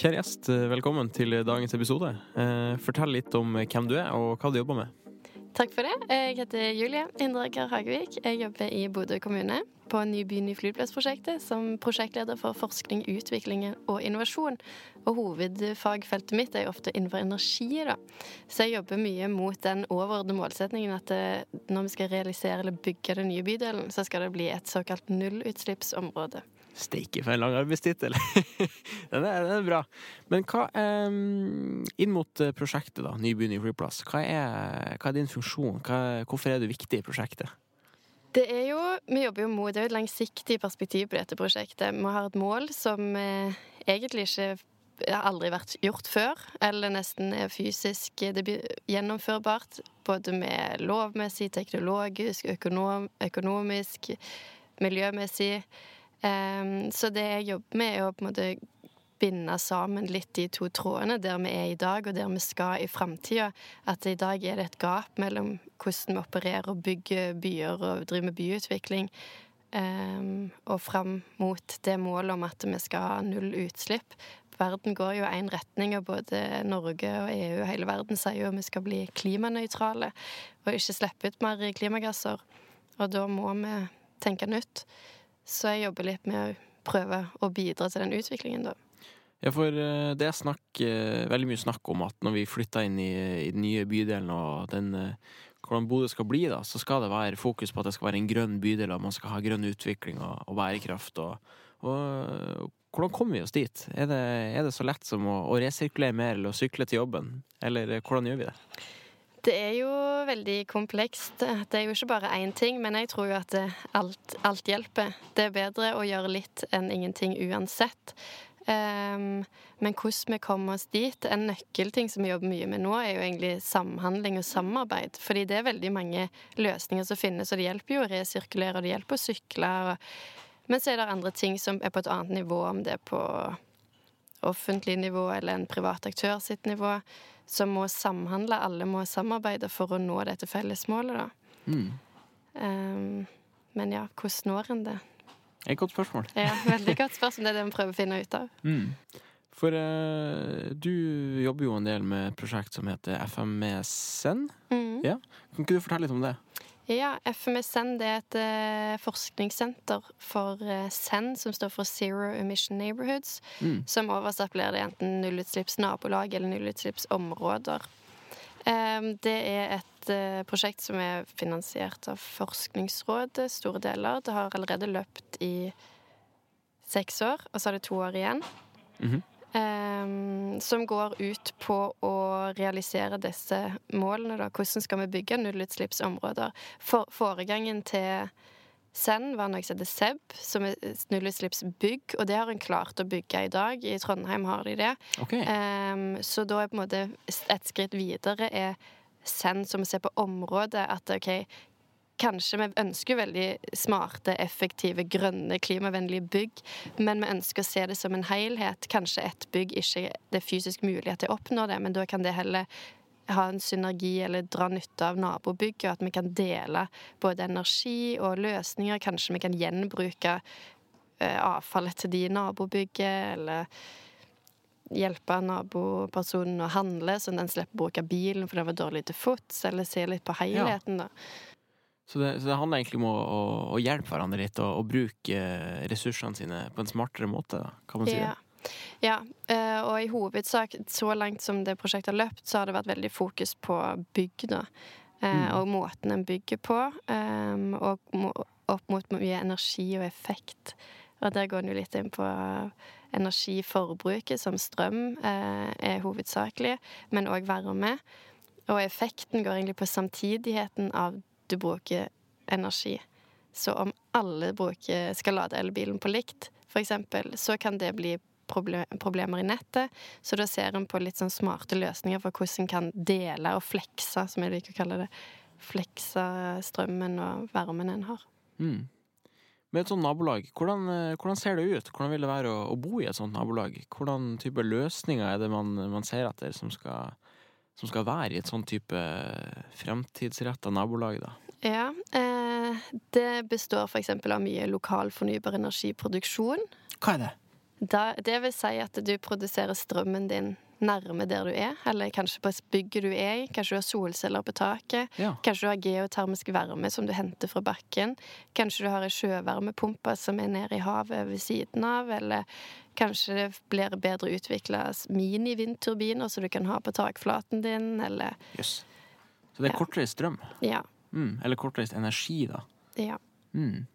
Kjære gjest, velkommen til dagens episode. Eh, fortell litt om hvem du er, og hva du jobber med. Takk for det. Jeg heter Julie Indreker Hagevik. Jeg jobber i Bodø kommune på Ny by, ny flyplass-prosjektet som prosjektleder for forskning, utvikling og innovasjon. Og hovedfagfeltet mitt er ofte innenfor energi, da. Så jeg jobber mye mot den overordnede målsetningen at når vi skal realisere eller bygge den nye bydelen, så skal det bli et såkalt nullutslippsområde. Steike for en lang arbeidstittel! den, er, den er bra. Men hva um, inn mot eh, prosjektet, da, Ny ny flyplass. Hva er, hva er din funksjon? Hva, hvorfor er du viktig i prosjektet? Det er jo, Vi jobber jo mot det er jo et langsiktig perspektiv på dette prosjektet. Vi har et mål som eh, egentlig ikke har aldri vært gjort før, eller nesten er fysisk gjennomførbart. Både med lovmessig, teknologisk, økonom, økonomisk, miljømessig. Um, så det jeg jobber med, er å på en måte binde sammen litt de to trådene, der vi er i dag og der vi skal i framtida. At i dag er det et gap mellom hvordan vi opererer og bygger byer og driver med byutvikling, um, og fram mot det målet om at vi skal ha null utslipp. Verden går jo én retning, og både Norge og EU og hele verden sier jo at vi skal bli klimanøytrale og ikke slippe ut mer klimagasser. Og da må vi tenke nytt. Så jeg jobber litt med å prøve å bidra til den utviklingen, da. Ja, for eh, det er snakk, eh, veldig mye snakk om at når vi flytter inn i, i den nye bydelen og den, eh, hvordan Bodø skal bli, da, så skal det være fokus på at det skal være en grønn bydel, og man skal ha grønn utvikling og, og bærekraft. Og, og, hvordan kommer vi oss dit? Er det, er det så lett som å, å resirkulere mer eller å sykle til jobben? Eller hvordan gjør vi det? Det er jo veldig komplekst. Det er jo ikke bare én ting, men jeg tror jo at alt, alt, hjelper. Det er bedre å gjøre litt enn ingenting uansett. Um, men hvordan vi kommer oss dit En nøkkelting som vi jobber mye med nå, er jo egentlig samhandling og samarbeid. Fordi det er veldig mange løsninger som finnes, og det hjelper jo å resirkulere, og det hjelper å sykle. Og... Men så er det andre ting som er på et annet nivå, om det er på offentlig nivå eller en privat aktør sitt nivå, som må samhandle. Alle må samarbeide for å nå dette fellesmålet, da. Mm. Um, men ja, hvordan når en det? Et godt spørsmål. Ja, veldig godt spørsmål. Det er det vi prøver å finne ut av. Mm. For uh, du jobber jo en del med et prosjekt som heter FMSN. Mm. Ja. Kan ikke du fortelle litt om det? Ja, FMSN det er et uh, forskningssenter for uh, SEN, som står for Zero Emission Neighborhoods. Mm. Som oversatt blir det enten nullutslippsnabolag eller nullutslippsområder. Um, det er et et eh, prosjekt som er finansiert av Forskningsrådet, store deler. Det har allerede løpt i seks år, og så er det to år igjen. Mm -hmm. Um, som går ut på å realisere disse målene. Da. Hvordan skal vi bygge nullutslippsområder? For, foregangen til Send var noe som heter SEB, som er nullutslippsbygg. Og det har en klart å bygge i dag. I Trondheim har de det. Okay. Um, så da er på en måte et skritt videre er send som ser på området, at OK, kanskje vi ønsker veldig smarte, effektive, grønne, klimavennlige bygg, men vi ønsker å se det som en helhet. Kanskje et bygg ikke det er fysisk mulighet til å oppnå det, men da kan det heller ha en synergi eller dra nytte av nabobygget, og at vi kan dele både energi og løsninger. Kanskje vi kan gjenbruke eh, avfallet til de i nabobygget, eller hjelpe nabopersonen å handle, så den slipper å bruke bilen for det var dårlig til fots, eller se litt på helheten, da. Så det, så det, handler egentlig om å, å, å hjelpe hverandre litt, og, og, bruke ressursene sine på en smartere måte, kan man si ja. det? Ja, eh, og i hovedsak, så langt som det prosjektet har løpt, så har det vært veldig fokus på bygg, da. Eh, mm. Og måten en bygger på, eh, og opp mot mye energi og effekt. Og der går en jo litt inn på energiforbruket, som strøm eh, er hovedsakelig, men òg varme. Og effekten går egentlig på samtidigheten av du bruker energi. Så om alle bruker, skal lade elbilen på likt, f.eks., så kan det bli problemer i nettet. Så da ser en på litt sånn smarte løsninger for hvordan en kan dele og flekse, som jeg liker å kalle det. Flekse strømmen og varmen en har. Mm. Med et sånt nabolag, hvordan, eh, hvordan, ser det ut? Hvordan vil det være å, å, bo i et sånt nabolag? Hvordan type løsninger er det man, man ser etter som skal, som skal, være i et sånn type fremtidsretta nabolag, da? Ja, eh, det består f.eks. av mye lokal fornybar energiproduksjon. Hva er det? Da, det vil si at du produserer strømmen din nærme der du er, eller kanskje på et bygget du er i. Kanskje du har solceller på taket. Ja. Kanskje du har geotermisk varme som du henter fra bakken. Kanskje du har ei sjøvarmepumpe som er nede i havet ved siden av. Eller kanskje det blir bedre utvikla mini-vindturbiner som du kan ha på takflaten din, eller Jøss. Så det er Ja. kortreist strøm. Ja. Mm. Eller kortreist energi, da. ja. Mm.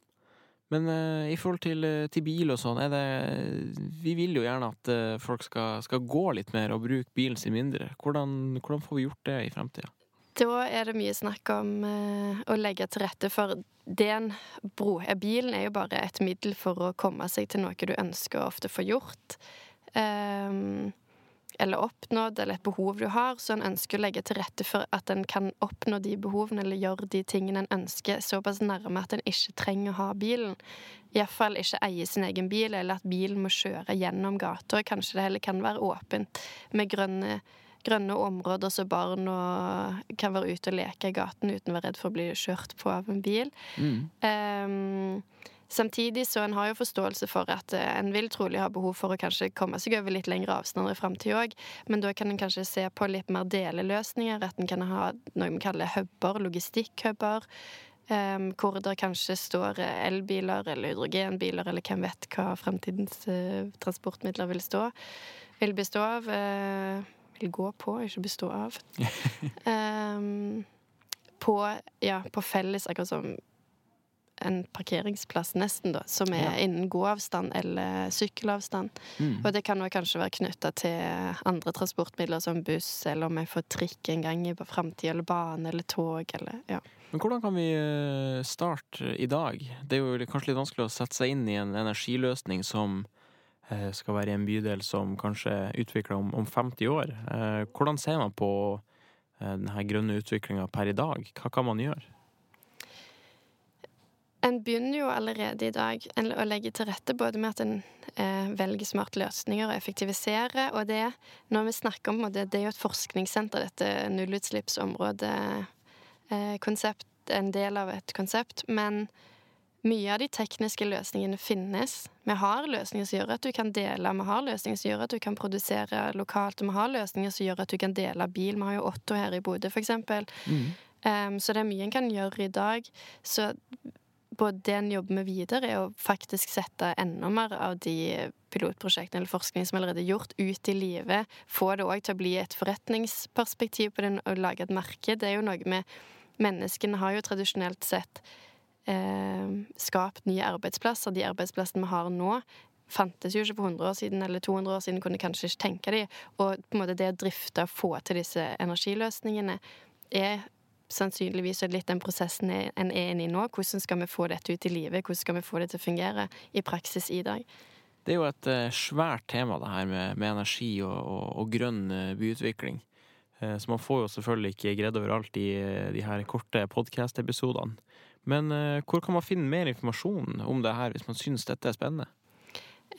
Men uh, i forhold til, eh, til bil og sånn, er det Vi vil jo gjerne at uh, folk skal, skal gå litt mer og bruke bilen sin mindre. Hvordan, hvordan får vi gjort det i fremtida? Da er det mye snakk om eh, å legge til rette for den bro. Eh, Bilen er jo bare et middel for å komme seg til noe du ønsker å ofte få gjort. ehm, eller oppnådd, eller et behov du har. Så en ønsker å legge til rette for at en kan oppnå de behovene eller gjøre de tingene en ønsker, såpass nærme at en ikke trenger å ha bilen. Iallfall ikke eie sin egen bil, eller at bilen må kjøre gjennom gata. Kanskje det heller kan være åpent med grønne grønne områder så barn kan være ute og leke i gaten uten å være redd for å bli kjørt på av en bil. Mm. Um, samtidig så en har jo forståelse for at eh, en vil trolig ha behov for å kanskje komme seg over litt lengre avstander i framtida òg, men da kan en kanskje se på litt mer deleløsninger. At en kan ha noe vi kaller huber, logistikkhuber. Um, hvor det kanskje står elbiler eller hydrogenbiler eller hvem vet hva fremtidens uh, transportmidler vil stå. Vil bestå av. eh, vil gå på, ikke bestå av. um, på, ja, på felles, akkurat som en parkeringsplass, nesten, da, som er Ja. innen gåavstand eller sykkelavstand. Mm. Og det kan jo kanskje være knytta til andre transportmidler som buss, eller om jeg får trikk en gang i framtida, eller bane eller tog, eller ja. Men hvordan kan vi eh, starte i dag? Det er jo kanskje litt vanskelig å sette seg inn i en energiløsning som skal være i en bydel som kanskje er utvikla om, om 50 år. Eh, Hvordan ser man på eh, denne grønne utviklinga per i dag? Hva kan man gjøre? En begynner jo allerede i dag å legge til rette både med at en eh, velger smarte løsninger og effektiviserer, og det, når vi snakker om det, det er jo et forskningssenter, dette nullutslippsområdet eh, konsept, en del av et konsept, men mye av de tekniske løsningene finnes. Vi har løsninger som gjør at du kan dele, vi har løsninger som gjør at du kan produsere lokalt, vi har løsninger som gjør at du kan dele bil. Vi har jo Otto her i Bodø, for eksempel. Um, så det er mye en kan gjøre i dag. Så både det en jobber med videre, er å faktisk sette enda mer av de pilotprosjektene eller forskning som allerede er gjort, ut i livet. Få det òg til å bli et forretningsperspektiv på det, og lage et marked. Det er jo noe med Menneskene har jo tradisjonelt sett eh, skapt nye arbeidsplasser. De arbeidsplassene vi har nå, fantes jo ikke for 100 år siden eller 200 år siden, kunne kanskje ikke tenke de. Og på en måte det å drifte og få til disse energiløsningene er sannsynligvis litt den prosessen en er inne i nå. Hvordan skal vi få dette ut i livet? Hvordan skal vi få det til å fungere i praksis i dag? Det er jo et eh, svært tema, det her med, med energi og, og, og grønn eh, byutvikling. Eh, Så man får jo selvfølgelig ikke greid over alt i eh, de her korte podkast-episodene. Men eh, hvor kan man finne mer informasjon om det her, hvis man syns dette er spennende?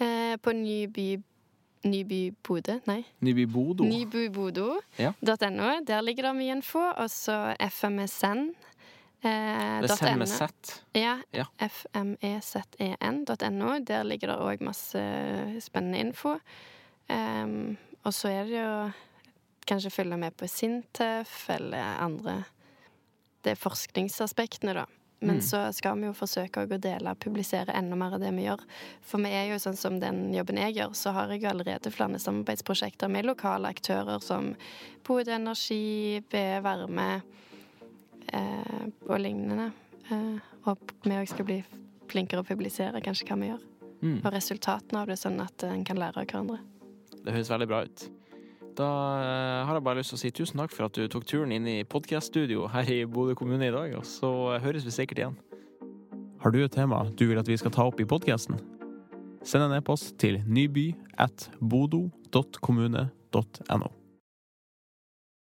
Eh, på Nyby Nyby Bodø? Nei. Nyby. Nybybodo.no. Ja. Der ligger det mye info. Og så FMSN. Eh, Det er med. Z. Ja. Ja. fmezn.no. Der ligger det òg masse spennende info. Um, og så er det jo kanskje følge med på Sintef eller andre Det er forskningsaspektene, da. Men Mm. så skal vi jo forsøke å dele og publisere enda mer av det vi gjør. For vi er jo sånn som den jobben jeg gjør, så har jeg jo allerede flere samarbeidsprosjekter med lokale aktører som Bodø Energi, BE Varme eh, og lignende. Eh, og vi òg skal bli flinkere å publisere kanskje hva vi gjør. Mm. Og resultatene av det, sånn at en kan lære av hverandre. Det høres veldig bra ut. Da eh, har jeg bare lyst til å si tusen takk for at du tok turen inn i podkaststudio her i Bodø kommune i dag, og så høres vi sikkert igjen. Har du et tema du vil at vi skal ta opp i podkasten? Send en e-post til nyby at bodo.kommune.no.